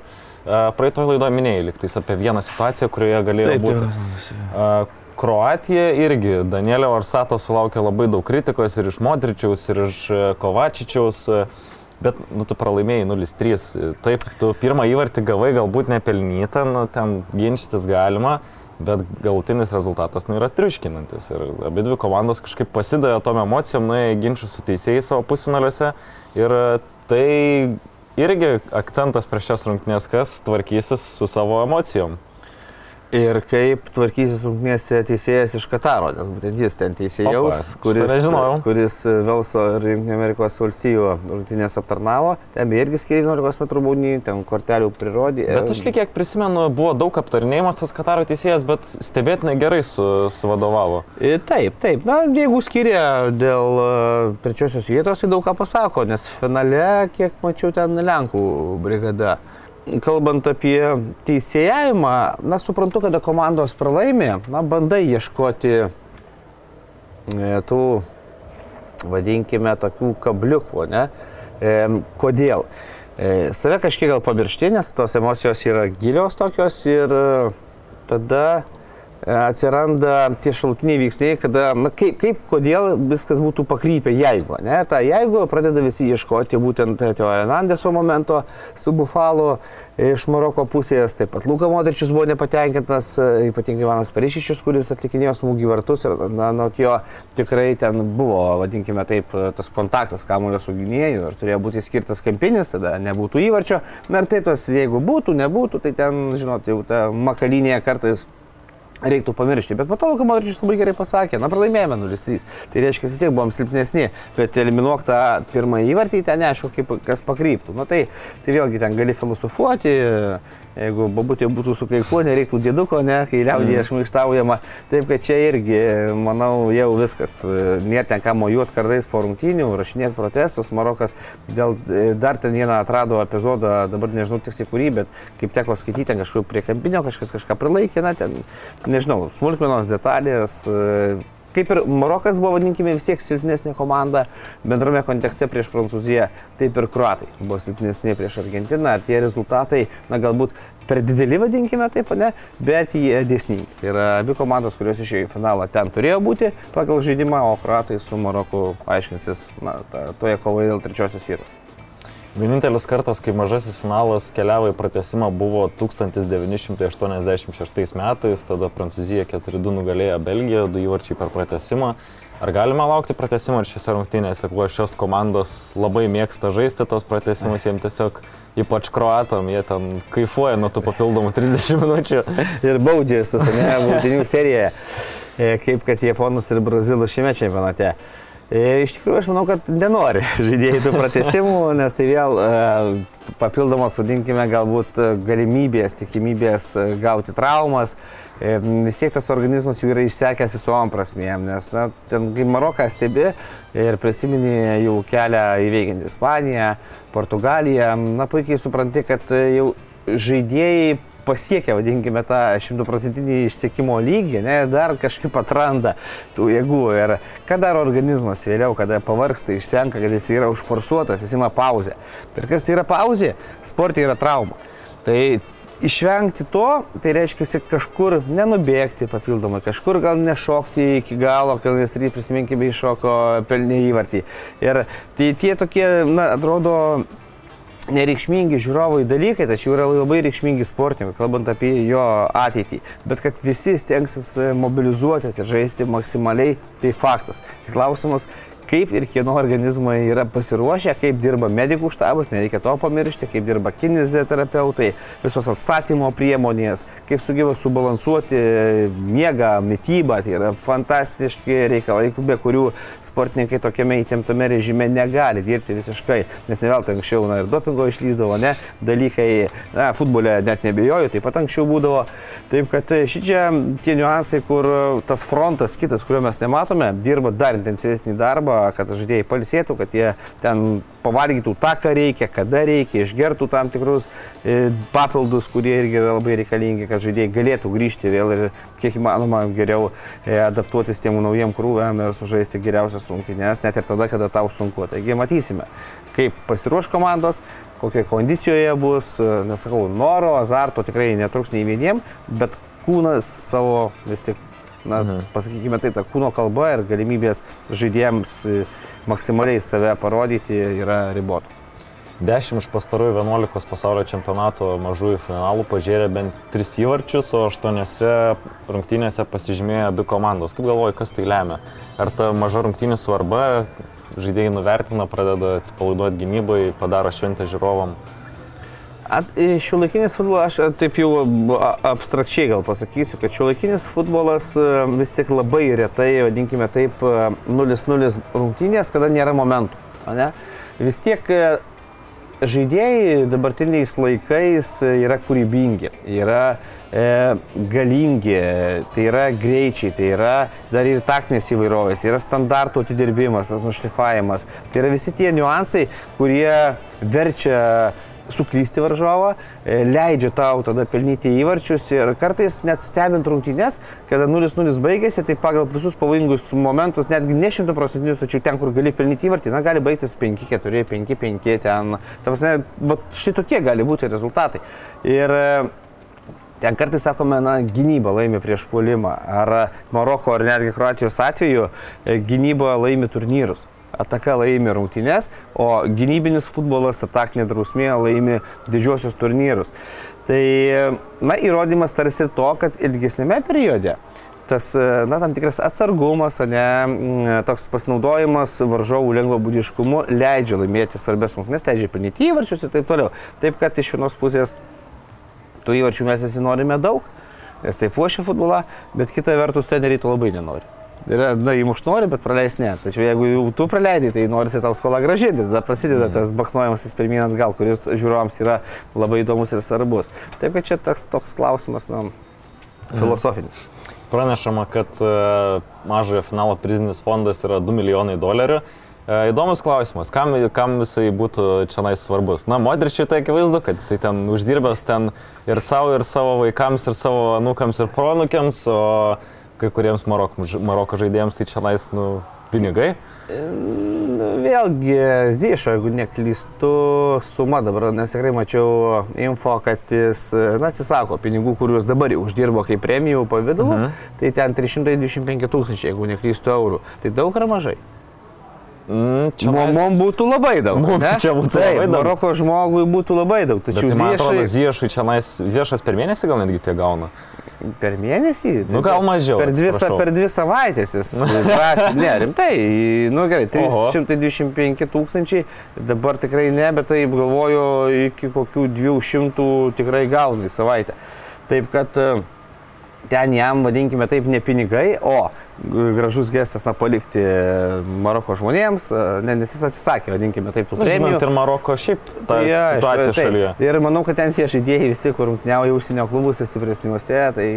Praeitoje laidoje minėjai liktais apie vieną situaciją, kurioje galėjo Taip, būti. taip. Kroatija irgi, Danielio Varsato sulaukė labai daug kritikos ir iš Modričiaus, ir iš e, Kovačičiaus, e, bet nu, tu pralaimėjai 0-3. Taip, tu pirmą įvartį gavai galbūt nepelnytą, nu, ten ginčytis galima, bet galutinis rezultatas nu, yra triuškinantis. Ir abi dvi komandos kažkaip pasidavė tom emocijom, nuėjo į ginčius su teisėjais savo pusfinaliuose ir e, tai irgi akcentas prieš šias rungtynės, kas tvarkysis su savo emocijom. Ir kaip tvarkysis rungtynėse teisėjas iš Kataro, nes būtent jis ten teisėjaus, Opa, kuris, kuris Velso ir Junktinių Amerikos valstijų rungtynės aptarnavo. Ten beje irgi skiriai 11 metrų baudinį, ten kortelių prirodė. Bet aš lyg kiek prisimenu, buvo daug aptarinėjimas tas Kataro teisėjas, bet stebėtinai gerai su, suvadovavo. E, Taip, taip. Na, jeigu skiria dėl e, trečiosios vietos, tai daug ką pasako, nes finale, kiek mačiau, ten Lenkų brigada. Kalbant apie teisėjavimą, na, suprantu, kada komandos pralaimė, na, bandai ieškoti e, tų, vadinkime, tokių kabliukų, ne? E, kodėl? E, save kažkiek gal pamiršti, nes tos emocijos yra gilios tokios ir tada atsiranda tie šalutiniai veiksniai, kada, na, kaip, kaip, kodėl viskas būtų pakrypę, jeigu, ne, ta jeigu pradeda visi ieškoti būtent Teo Hernandeso momento su Bufalu iš Maroko pusės, taip pat Luka Modričius buvo nepatenkintas, e, ypatingai Vanas Perišičius, kuris atlikinėjo smūgį vartus ir, na, nuo jo tikrai ten buvo, vadinkime taip, tas kontaktas kamulio su gynėju ir turėjo būti skirtas kampinis, tada nebūtų įvarčio, na ir taip tas, jeigu būtų, nebūtų, tai ten, žinot, jau ta makalinėje kartais reiktų pamiršti. Bet to Luka Modričius labai gerai pasakė, na pralaimėjome 0-3. Tai reiškia, vis tiek buvom silpnesni, bet eliminuok tą pirmąjį įvartį, ten neaišku, kaip kas pakryptų. Na tai, tai vėlgi ten gali filosofuoti, jeigu babutė būtų su kaiku, nereiktų dėduko, ne, kai liaudėje mm. šmaištaujama. Taip, kad čia irgi, manau, jau viskas. Nėra ten ką mojuoti kardais po rungtynių, rašinėti protestus. Marokas dėl, dar ten vieną atrado epizodą, dabar nežinau tiksliai kurį, bet kaip teko skaityti, ten kažkur prie kampinio kažkas kažką prilaikė, na, ten, nežinau, smulkmenos detalės. Kaip ir Marokas buvo, vadinkime, vis tiek silpnesnė komanda bendrame kontekste prieš Prancūziją, taip ir Kruatai buvo silpnesnė prieš Argentiną. Ar tie rezultatai, na galbūt per dideli, vadinkime taip, ne, bet jie dėsningi. Tai yra abi komandos, kurios išėjo į finalą, ten turėjo būti pagal žaidimą, o Kruatai su Maroku aiškinsis na, ta, toje kovoje dėl trečiosios vietos. Vienintelis kartas, kai mažasis finalas keliavo į pratesimą, buvo 1986 metais, tada Prancūzija 4-2 nugalėjo Belgiją, du įvarčiai per pratesimą. Ar galima laukti pratesimo šiose rungtynėse, kuo šios komandos labai mėgsta žaisti tos pratesimus, jiems tiesiog, ypač kroatom, jie ten kaifuoja nuo tų papildomų 30 minučių. Ir baudžiasi, ne, baudinių serijoje, E, kaip kad Japonus ir Brazilų šiame čempionate. E, Iš tikrųjų, aš manau, kad nenori žaidėjai tų pratesimų, nes tai vėl e, papildomos, vadinkime, galbūt e, galimybės, tikimybės gauti traumas. Vis tiek tas organizmas jau yra išsekęs visom prasmėm, nes na, ten, kai Maroką stebi ir prisiminė jau kelią įveikiant Ispaniją, Portugaliją, na puikiai supranti, kad jau žaidėjai pasiekia, vadinkime, tą šimtaprocentinį išsiekimo lygį, ne, dar kažkaip atranda tų jėgų. Ir ką daro organizmas vėliau, kada pavarksta, išsenka, kad jis yra užforsuotas, jis ima pauzę. Ir kas tai yra pauzė? Sportai yra trauma. Tai išvengti to, tai reiškia kažkur nenubėgti papildomai, kažkur gal nešokti iki galo, kad nes ryt prisiminkime iššoko pelnį įvartį. Ir tai tie tokie, na, atrodo, nereikšmingi žiūrovui dalykai, tačiau yra labai reikšmingi sportininkai, kalbant apie jo ateitį. Bet kad visi stengsis mobilizuotis ir žaisti maksimaliai, tai faktas. Tai klausimas, kaip ir kieno organizmai yra pasiruošę, kaip dirba medikų štabas, nereikia to pamiršti, kaip dirba kineziterapeutai, visos atstatymo priemonės, kaip sugeba subalansuoti miegą, mytybą. Tai yra fantastiški reikalai, be kurių sportininkai tokiame įtemptame režime negali dirbti visiškai. Nes ne veltui anksčiau na, ir dopingo išlyzdavo, ne, dalykai, na, futbole net nebejoju, taip pat anksčiau būdavo. Taip kad šitie tie niuansai, kur tas frontas kitas, kurio mes nematome, dirba dar intensyvesnį darbą, kad žaidėjai palisėtų, kad jie ten pavalgytų tą, ką reikia, kada reikia, išgertų tam tikrus e, papildus, kurie irgi yra labai reikalingi, kad žaidėjai galėtų grįžti vėl ir kiek įmanoma geriau e, adaptuotis tiem naujiem krūviam ir sužaisti geriausias rungtynės, net ir tada, kada tau sunku. Taigi matysime, kaip pasiruoš komandos, kokioje kondicijoje bus, e, nesakau, noro, azarto tikrai netruks nei vieniem, bet kūnas savo vis tik, na, mhm. pasakykime taip, ta kūno kalba ir galimybės žaidėjams e, maksimaliai save parodyti yra ribotos. 10 iš pastarųjų 11 pasaulio čempionato mažųjų finalų pažiūrė bent 3 įvarčius, o 8 rungtynėse pasižymėjo abi komandos. Kaip galvoji, kas tai lemia? Ar ta maža rungtynė svarba, žaidėjai nuvertina, pradeda atsipalaiduoti gynybai, padaro šventę žiūrovam? Šiuolaikinis futbolas, aš taip jau abstrakčiai gal pasakysiu, kad šiuolaikinis futbolas vis tik labai retai, vadinkime taip, 0-0 rungtynės, kada nėra momentų. Ne? Vis tiek žaidėjai dabartiniais laikais yra kūrybingi, yra e, galingi, tai yra greičiai, tai yra dar ir taktinės įvairovės, yra standartų atidirbimas, nušlifavimas. Tai yra visi tie niuansai, kurie verčia suklysti varžovą, e, leidžia tau tada pelnyti įvarčius ir kartais net stebint rungtynės, kada 0-0 baigėsi, tai pagal visus pavojingus momentus, netgi ne 100 procentinius, tačiau ten, kur gali pelnyti įvartį, na, gali baigtis 5-4, 5-5, ten, ta štai tokie gali būti rezultatai. Ir e, ten kartais sakome, na, gynyba laimi prieš puolimą, ar Maroko, ar netgi Kroatijos atveju e, gynyba laimi turnyrus ataka laimi rungtynes, o gynybinis futbolas, ataktinė drausmė laimi didžiosios turnyrus. Tai, na, įrodymas tarsi to, kad ilgesnėme periode tas, na, tam tikras atsargumas, ne, toks pasinaudojimas varžovų lengvo būdiškumu leidžia laimėti svarbės rungtynes, leidžia pelnyti įvarčius ir taip toliau. Taip, kad iš vienos pusės tų įvarčių mes visi norime daug, nes tai puošia futbolą, bet kita vertus treneriai to labai nenori. Yra, na, įmuš nori, bet praleis ne. Tačiau jeigu jau tu praleidai, tai norisi tau skolą gražinti, tada prasideda mm. tas baksnojimasis pirmyn atgal, kuris žiūrovams yra labai įdomus ir svarbus. Taip, kad čia toks, toks klausimas, na, mhm. filosofinis. Pranešama, kad uh, mažojo finalo prizinis fondas yra 2 milijonai dolerių. Uh, įdomus klausimas, kam, kam jisai būtų čia nais svarbus. Na, Modričiui tai akivaizdu, kad jisai ten uždirbęs ten ir savo, ir savo vaikams, ir savo anūkams, ir pronukiams, o kai kuriems Maroko, Maroko žaidėjams tai čia lais, nu, pinigai. Vėlgi, Zyšo, jeigu neklystu, suma dabar, nes tikrai mačiau info, kad jis na, atsisako pinigų, kuriuos dabar jau uždirbo kaip premijų pavydalu, uh mhm. -huh. tai ten 325 tūkstančiai, jeigu neklystu eurų. Tai daug ar mažai? Mm, čia mes... Mums būtų labai daug. Mums čia būtų Taip, labai daug. Maroko žmogui būtų labai daug. Tačiau tai, man atrodo, Ziešui čia nais, Ziešas per mėnesį gal netgi tiek gauna. Per mėnesį? Nu, gal mažiau. Per dvi, prašau. per dvi savaitės jis prašė. Ne, rimtai. Nu gerai, 325 tūkstančiai, dabar tikrai ne, bet taip galvoju, iki kokių 200 tikrai gauna į savaitę. Taip kad ten jam, vadinkime taip, ne pinigai, o gražus gestas, na, palikti Maroko žmonėms, ne, nes jis atsisakė, vadinkime taip, tų premijų. Ir Maroko šiaip ta ja, situacija taip. šalyje. Ir manau, kad ten tie žaidėjai visi, kur rungtyniauja užsienio klubuose stipresniuose, tai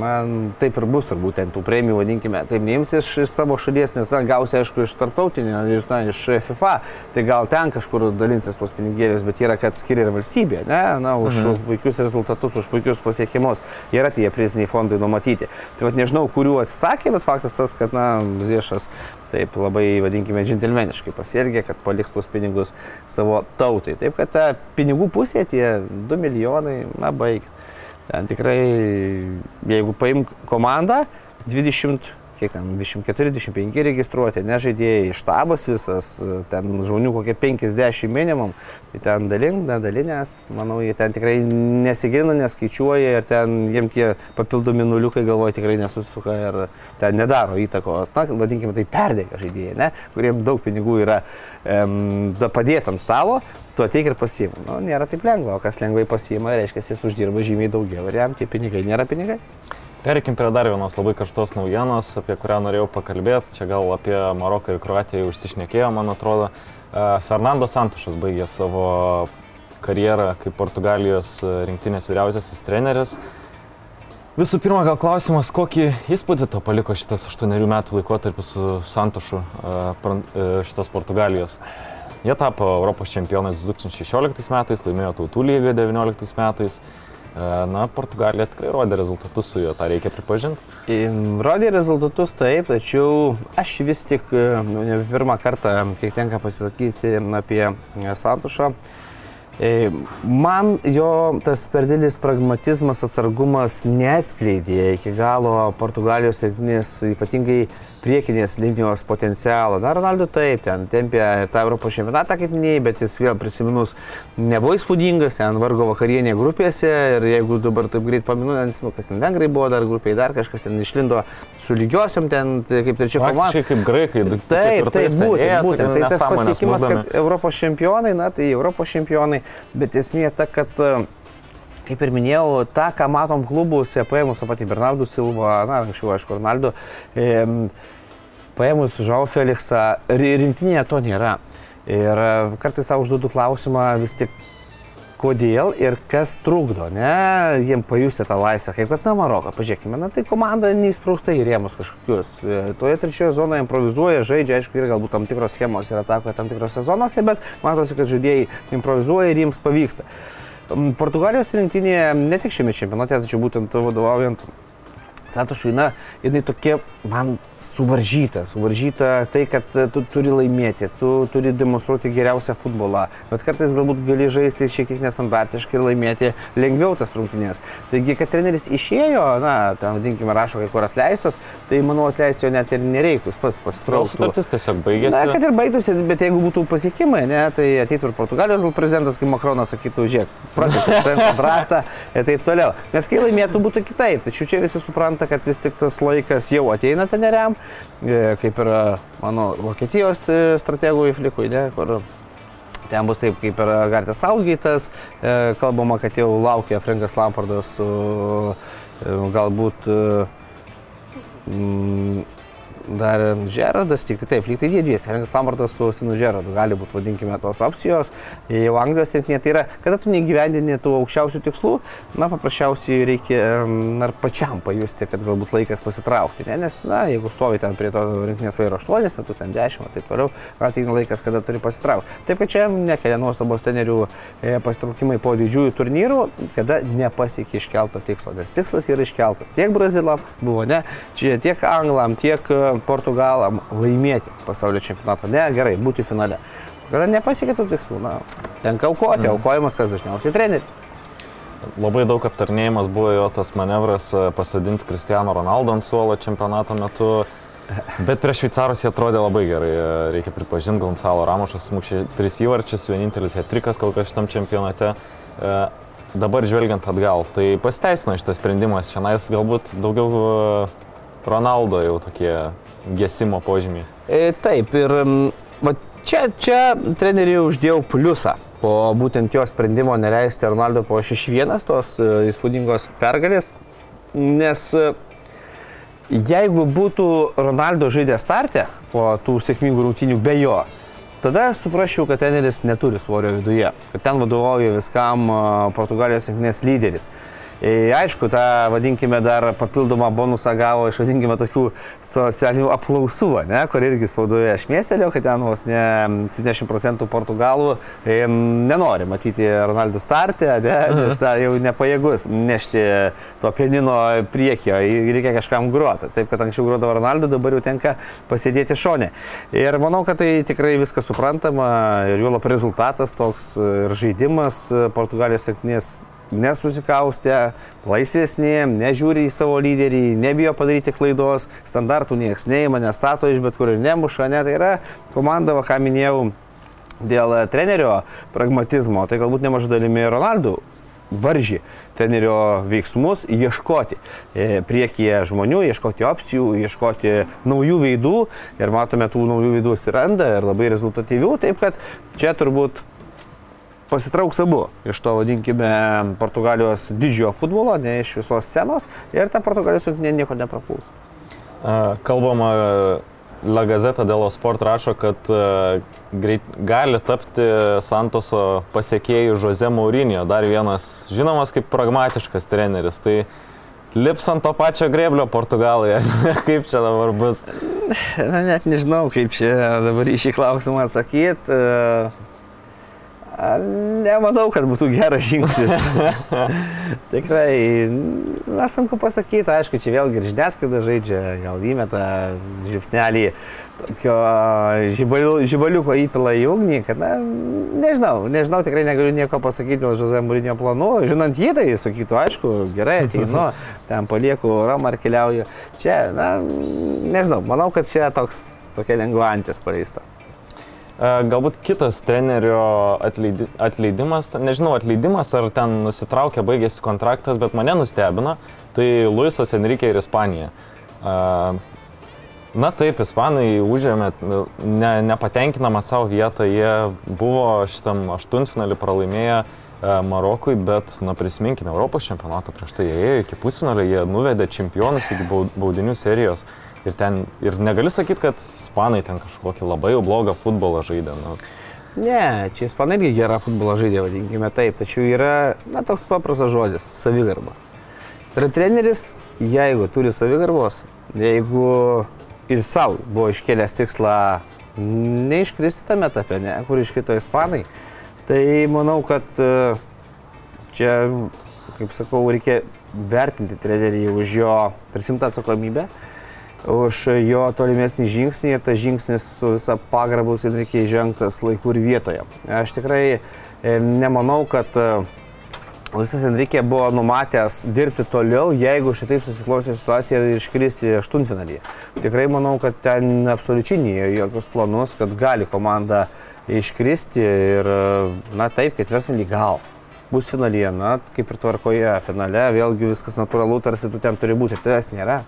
man taip ir bus turbūt ten tų premijų, vadinkime, taip neims iš, iš savo šalies, nes, na, gausi, aišku, iš tarptautinio, iš, na, iš FIFA, tai gal ten kažkur dalinsis tos pinigėlius, bet yra, kad skiria ir valstybė, ne, na, už mhm. puikius rezultatus, už puikius pasiekimus, yra tie priziniai fondai numatyti. Tai vad nežinau, kurių atsisakė, bet faktas tas, kad, na, Ziešas taip labai, vadinkime, džentelmeniškai pasielgė, kad paliks tuos pinigus savo tautai. Taip kad ta pinigų pusė, tie 2 milijonai, na, baig. Ten tikrai, jeigu paimk komandą, 20 kiek ten 24-25 registruoti, nežaidėjai, štabas visas, ten žmonių kokie 50 minimum, tai ten dalink, nedalinės, manau, jie ten tikrai nesigilina, neskaičiuoja ir ten jiem tie papildomi nuliukai galvoja tikrai nesusisuka ir ten nedaro įtakos, na, vadinkime tai perdėga žaidėjai, ne, kuriem daug pinigų yra um, padėti ant stalo, tu ateik ir pasiima. Nu, nėra taip lengva, o kas lengvai pasiima, reiškia, jis uždirba žymiai daugiau ir jam tie pinigai nėra pinigai. Perikim prie dar vienos labai karštos naujienos, apie kurią norėjau pakalbėti. Čia gal apie Maroką ir Kroatiją užsišnekėjo, man atrodo. E, Fernando Santušas baigė savo karjerą kaip Portugalijos rinktinės vyriausiasis treneris. Visų pirma, gal klausimas, kokį įspūdį to paliko šitas 8 metų laikotarpis su Santošu šitos Portugalijos. Jie tapo Europos čempionais 2016 metais, laimėjo Tautų lygą 2019 metais. Na, Portugalija tikrai rodė rezultatus su juo, tą reikia pripažinti. Rodė rezultatus taip, tačiau aš vis tik, nu, ne pirmą kartą, kiek tenka pasisakysi apie Santošą, E, man jo tas per didelis pragmatizmas, atsargumas neatskleidė iki galo Portugalijos sėkmės, ypatingai priekinės linijos potencialo. Na, Ronaldo taip, ten tempė tą Europos čempionatą, kaip minėjai, bet jis vėl prisiminus nebuvo įspūdingas, ten vargo vakarienė grupėse ir jeigu dabar taip greit paminu, nes, nu, kas ten vengrai buvo dar grupėje, dar kažkas ten išlindo su lygiosiam, ten tai kaip trečia komanda. Kaip graikai, taip, taip, būtent, būtent. Tai tas pasiekimas, kad Europos čempionai, na, tai Europos čempionai, bet esmė ta, kad kaip ir minėjau, tą, ką matom klubuose, paėmus tą patį Bernardų Silvą, na, anksčiau, aišku, Ronaldo, e, paėmus Žau Felixą, rinktinėje to nėra. Ir e, kartais savo užduodu klausimą vis tik, kodėl ir kas trukdo, ne, jiem pajusti tą laisvę, kaip kad na Maroko, pažiūrėkime, na tai komanda neįsprausta į rėmus kažkokius. E, toje trečioje zonoje improvizuoja, žaidžia, aišku, yra galbūt tam tikros schemos ir atakoja tam tikrose zonose, bet matosi, kad žaidėjai improvizuoja ir jiems pavyksta. Portugalijos rinktinėje ne tik šiame čempionate, tačiau būtent vadovaujant Santošui, na, jinai tokia man suvaržyta. Suvaržyta tai, kad e, tu turi laimėti, tu turi demonstruoti geriausią futbolą, bet kartais galbūt gali žaisti šiek tiek nesandartiškai ir laimėti lengviau tas rungtynės. Taigi, kad treneris išėjo, na, ten vadinkime, rašo kai kur atleistas, tai manau atleisti jo net ir nereiktų, jis pats pasitrauktų. Sutartis tiesiog baigėsi. Na, kad ir baigtųsi, bet jeigu būtų pasiekimai, ne, tai ateitų ir Portugalijos gal prezidentas, kaip Makronas sakytų, žiūrėk, pratęsė kontraktą ir taip toliau. Nes kai laimėtų būtų kitaip, tačiau čia visi supranta, kad vis tik tas laikas jau ateina teneriam, e, kaip yra mano Vokietijos e, strategų į flikui, ne, kur ten bus taip kaip ir Gartės Saugaitas, e, kalbama, kad jau laukia Frankas Lampardas su galbūt mm, dar Žeradas, tik tai taip, lyg tai jie dviesi, Henris Lambertas su Sinu Žeradu, gali būti, vadinkime, tos opcijos. Jau Anglijos rinktinė tai yra, kada tu negyvendini tų aukščiausių tikslų, na, paprasčiausiai reikia ar pačiam pajusti, kad galbūt laikas pasitraukti, ne? nes, na, jeigu stovi ten prie to rinktinės vairo 8 metus, 10 ir taip toliau, ateina laikas, kada turi pasitraukti. Taip, kad čia nekelia nuostabos tenerių e, pasitraukimai po didžiųjų turnyrų, kada nepasiekė iškelto tikslo, nes tikslas yra iškeltas tiek Brazilam, buvo ne, čia tiek Anglam, tiek Portugalam laimėti pasaulio čempionatą. Ne, gerai, būti finale. Kada nepasiekė tų tikslų, na, tenka aukoti, mm. aukojimas kas dažniausiai treneris. Labai daug aptarnėjimas buvo jo tas manevras e, pasadinti Cristiano Ronaldo ant suolo čempionato metu. Bet prieš šveicarus jie atrodė labai gerai, e, reikia pripažinti, Gonzalo Ramošas mušė tris įvarčius, vienintelis hetrikas kol kas šitam čempionate. E, dabar žvelgiant atgal, tai pasiteisino šitas sprendimas, čia nais galbūt daugiau Ronaldo jau tokie gesimo požymiai. E, taip, ir va, čia, čia treneriui uždėjau pliusą po būtent jo sprendimo neleisti Ronaldo po 6-1 tos e, įspūdingos pergalės, nes e, jeigu būtų Ronaldo žaidęs startę po tų sėkmingų rungtynių be jo, tada suprasčiau, kad treneris neturi svorio viduje, kad ten vadovauja viskam Portugalijos rinktinės lyderis. E, aišku, tą, vadinkime, dar papildomą bonusą gavo iš, vadinkime, tokių socialinių apklausų, ne, kur irgi spaudoje aš mėselio, kad ten vos ne 70 procentų portugalų e, nenori matyti Ronaldų startę, ne, nes ta, jau nepajėgus nešti to pianino priekio, reikia kažkam gruoti. Taip, kad anksčiau gruodavo Ronaldų, dabar jau tenka pasėdėti šone. Ir manau, kad tai tikrai viskas suprantama ir juolap rezultatas toks ir žaidimas Portugalijos sėkmės nesusikaustę, laisvesni, nežiūri į savo lyderį, nebijo padaryti klaidos, standartų niekas neima, nestato iš bet kur ir nemuša, net tai yra komanda, va, ką minėjau, dėl trenerio pragmatizmo, tai galbūt nemažai dalimi Ronaldų varžy trenerio veiksmus, ieškoti e, priekyje žmonių, ieškoti opcijų, ieškoti naujų veidų. Ir matome tų naujų veidų atsiranda ir labai rezultatyvių, taip kad čia turbūt pasitrauks abu iš to, vadinkime, Portugalijos didžiojo futbolo, ne iš visos scenos ir ta Portugalijos rinktinė nieko neprapuls. Kalbama, La Gazeta dėl Sport rašo, kad greit, gali tapti Santoso pasiekėjų Jose Maurinio, dar vienas žinomas kaip pragmatiškas treneris. Tai lips ant to pačio greblio Portugalai. kaip čia dabar bus? Na, net nežinau, kaip čia dabar į šį klausimą atsakyti. Nemanau, kad būtų geras žingsnis. Tikrai, na, sunku pasakyti, aišku, čia vėlgi ir žiniasklaida žaidžia, gal įmeta žipsnelį tokio žibaliu, žibaliuko įpila į ugnį, kad, na, nežinau, nežinau, tikrai negaliu nieko pasakyti dėl Žozė Mūrinio planų. Žinant jį, tai sakytų, aišku, gerai, ateinu, ten palieku Romą ar keliauju. Čia, na, nežinau, manau, kad čia toks, tokia lengva antis paleista. E, galbūt kitas trenerio atleidi, atleidimas, nežinau, atleidimas ar ten nusitraukė, baigėsi kontraktas, bet mane nustebino, tai Luisas Enrique ir Ispanija. E, na taip, Ispanai užėmė ne, nepatenkinamą savo vietą, jie buvo šitam aštuntfinalį pralaimėję e, Marokui, bet, na prisiminkime, Europos čempionato prieš tai jie ėjo iki pusfinalio, jie nuvedė čempionus iki baudinių serijos. Ir, ten, ir negali sakyti, kad ispanai ten kažkokį labai jau blogą futbolą žaidė. Nu. Ne, čia ispanai irgi gerą futbolą žaidė, vadinkime taip, tačiau yra, na, toks paprastas žodis - savigarba. Tai yra treneris, jeigu turi savigarbos, jeigu ir savo buvo iškėlęs tikslą neiškristi tame etape, ne, kur iškrito ispanai, tai manau, kad e, čia, kaip sakau, reikia vertinti trenerį už jo prisimtą atsakomybę už jo tolimesnį žingsnį ir tas žingsnis su visa pagrabus reikia žengtas laiku ir vietoje. Aš tikrai e, nemanau, kad Visas e, Enrique buvo numatęs dirbti toliau, jeigu šitaip susiklosė situacija ir iškris į aštuntfinalį. Tikrai manau, kad ten absoliučiai nėjo jokius planus, kad gali komanda iškristi ir, e, na taip, ketvirtfinalį gal. Bus finalyje, na, kaip ir tvarkoje, finale, vėlgi viskas natūralu, tarsi tu ten turi būti, tavęs nėra.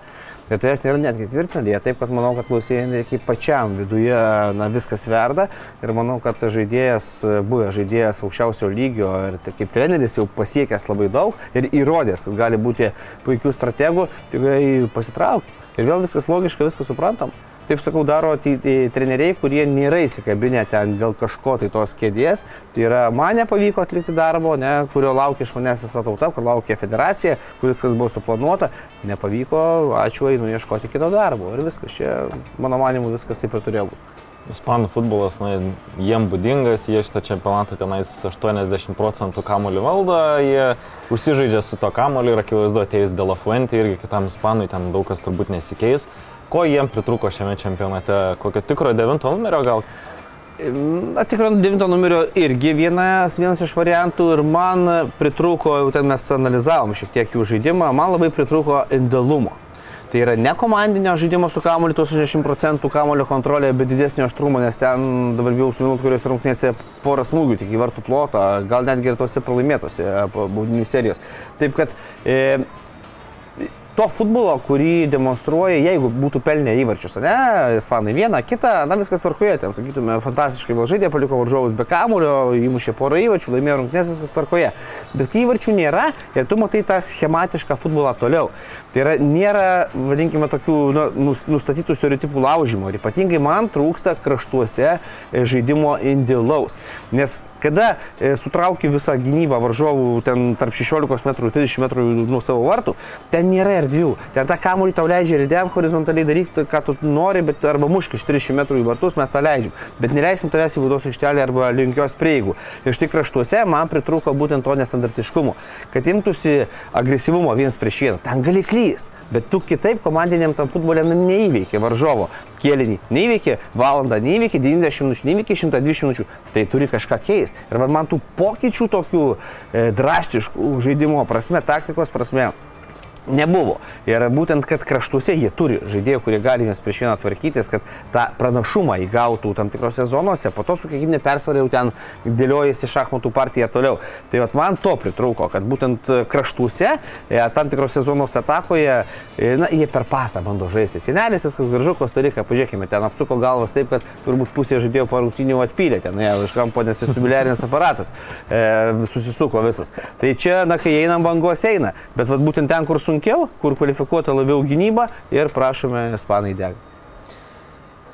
Ir tai nėra net ketvirtinalyje, taip kad manau, kad Lusijai pačiam viduje na, viskas verda. Ir manau, kad žaidėjas, buvęs žaidėjas aukščiausio lygio ir tai kaip treneris jau pasiekęs labai daug ir įrodęs, kad gali būti puikių strategų, tikrai pasitraukia. Ir vėl viskas logiška, viskas suprantam taip sakau, daro tai, tai treneriai, kurie nėra įsikabinę ten dėl kažko tai tos kėdės. Tai yra, man nepavyko atlikti darbo, ne, kurio laukia iš manęs visa tauta, kur laukia federacija, kuris kas buvo suplanuota. Nepavyko, ačiū, einu ieškoti kito darbo. Ir viskas, čia, mano manimu, viskas taip ir turėjo būti. Ispanų futbolas, na, jiem būdingas, jie šitą čempionatą tenais 80 procentų kamolių valdo, jie užsižaidžia su to kamoliu ir akivaizdu atėjus Delafuente irgi kitam Ispanui ten daug kas turbūt nesikeis. Ko jiem pritruko šiame čempionate? Kokio tikro devinto numerio gal? Na, tikrai devinto numerio irgi vienas, vienas iš variantų ir man pritruko, jau ten mes analizavom šiek tiek jų žaidimą, man labai pritruko individualumo. Tai yra ne komandinio žaidimo su kamuoliu, tos 60 procentų kamuolio kontrolė, bet didesnio aštrumo, nes ten dabar bijau suminut, kurios rungtynėse porą smūgių tik į vartų plotą, gal netgi ir tose pralaimėtose baudinių serijos. Taip kad e, to futbolo, kurį demonstruoja, jeigu būtų pelnę įvarčius, ne, ispanai vieną, kitą, na viskas tvarkoje, ten sakytume, fantastiškai vėl žaidė, paliko varžovus be kamulio, įmušė porą įvarčių, laimėjo rungtynės, viskas tvarkoje. Bet kai įvarčių nėra ir tu matai tą schematišką futbolą toliau, tai yra, nėra, vadinkime, tokių nu, nustatytų stereotipų laužimo ir ypatingai man trūksta kraštuose e, žaidimo individualaus. Nes kada e, sutrauki visą gynybą varžovų ten tarp 16 m 30 m nuo savo vartų, ten nėra erdvių. Ten tą kamuolį tau leidžia ten horizontaliai daryti, ką tu nori, bet arba muški iš 30 m į vartus, mes tą leidžiam. Bet neleisim tavęs į būdos aikštelę arba link jos prieigų. Ir štai kraštuose man pritruko būtent to nestandartiškumo, kad imtųsi agresyvumo vienas prieš vieną. Ten gali klysti. Bet tu kitaip komandiniam tam futbolė neįveikė varžovo kėlinį. Neįveikė valandą, neįveikė 90 minučių, neįveikė 120 minučių. Tai turi kažką keisti. Ir man tų pokyčių tokių e, drastiškų žaidimo prasme, taktikos prasme nebuvo. Ir būtent, kad kraštuose jie turi žaidėjų, kurie gali vienas prieš vieną tvarkytis, kad tą pranašumą įgautų tam tikrose zonose, po to su kiekvienė persvara jau ten dėliojasi šachmatų partija toliau. Tai vat, man to pritrūko, kad būtent kraštuose, e, tam tikrose zonose atakoje, e, na, jie per pasą bando žaisti. Senelis, viskas gražu, Kostarika, pažiūrėkime, ten apsuko galvas taip, kad turbūt pusė žaidėjų po rungtynių atpylė, ten, ne, iš kampo, nes vestibuliarinis aparatas e, susisuko visas. Tai čia, na, kai einam bangos eina, bet vat, būtent ten, kur sunkiau, kur kvalifikuota labiau gynyba ir prašome ispanai dega.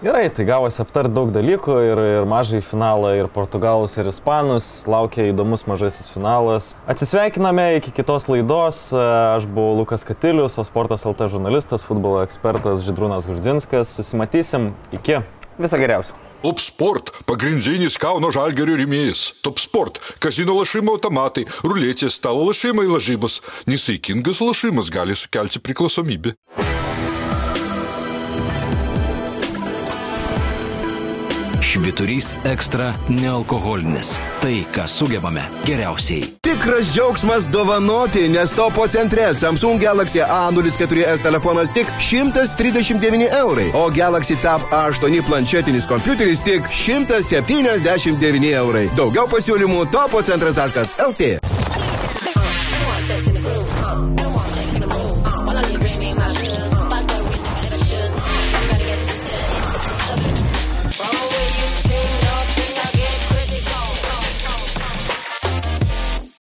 Gerai, tai gavosi aptarti daug dalykų ir, ir mažai finalą, ir portugalus, ir ispanus. Laukia įdomus mažasis finalas. Atsisveikiname iki kitos laidos. Aš buvau Lukas Katilius, o sportas LT žurnalistas, futbolo ekspertas Židrūnas Gurdzinskas. Susimatysim. Iki. Viso geriausio. Top Sport – pagrindinis Kauno žalgerio rėmėjas. Top Sport – kazino lašimo automatai, ruletės, stalo lašimai lažybos. Nesaikingas lašimas gali sukelti priklausomybę. Šviturys ekstra nealkoholinis. Tai, ką sugebame geriausiai. Tikras džiaugsmas dovanoti, nes topo centre Samsung Galaxy A04S telefonas tik 139 eurai, o Galaxy Tab A8 planšetinis kompiuteris tik 179 eurai. Daugiau pasiūlymų topo centras.lt. I want this in the room, huh? I want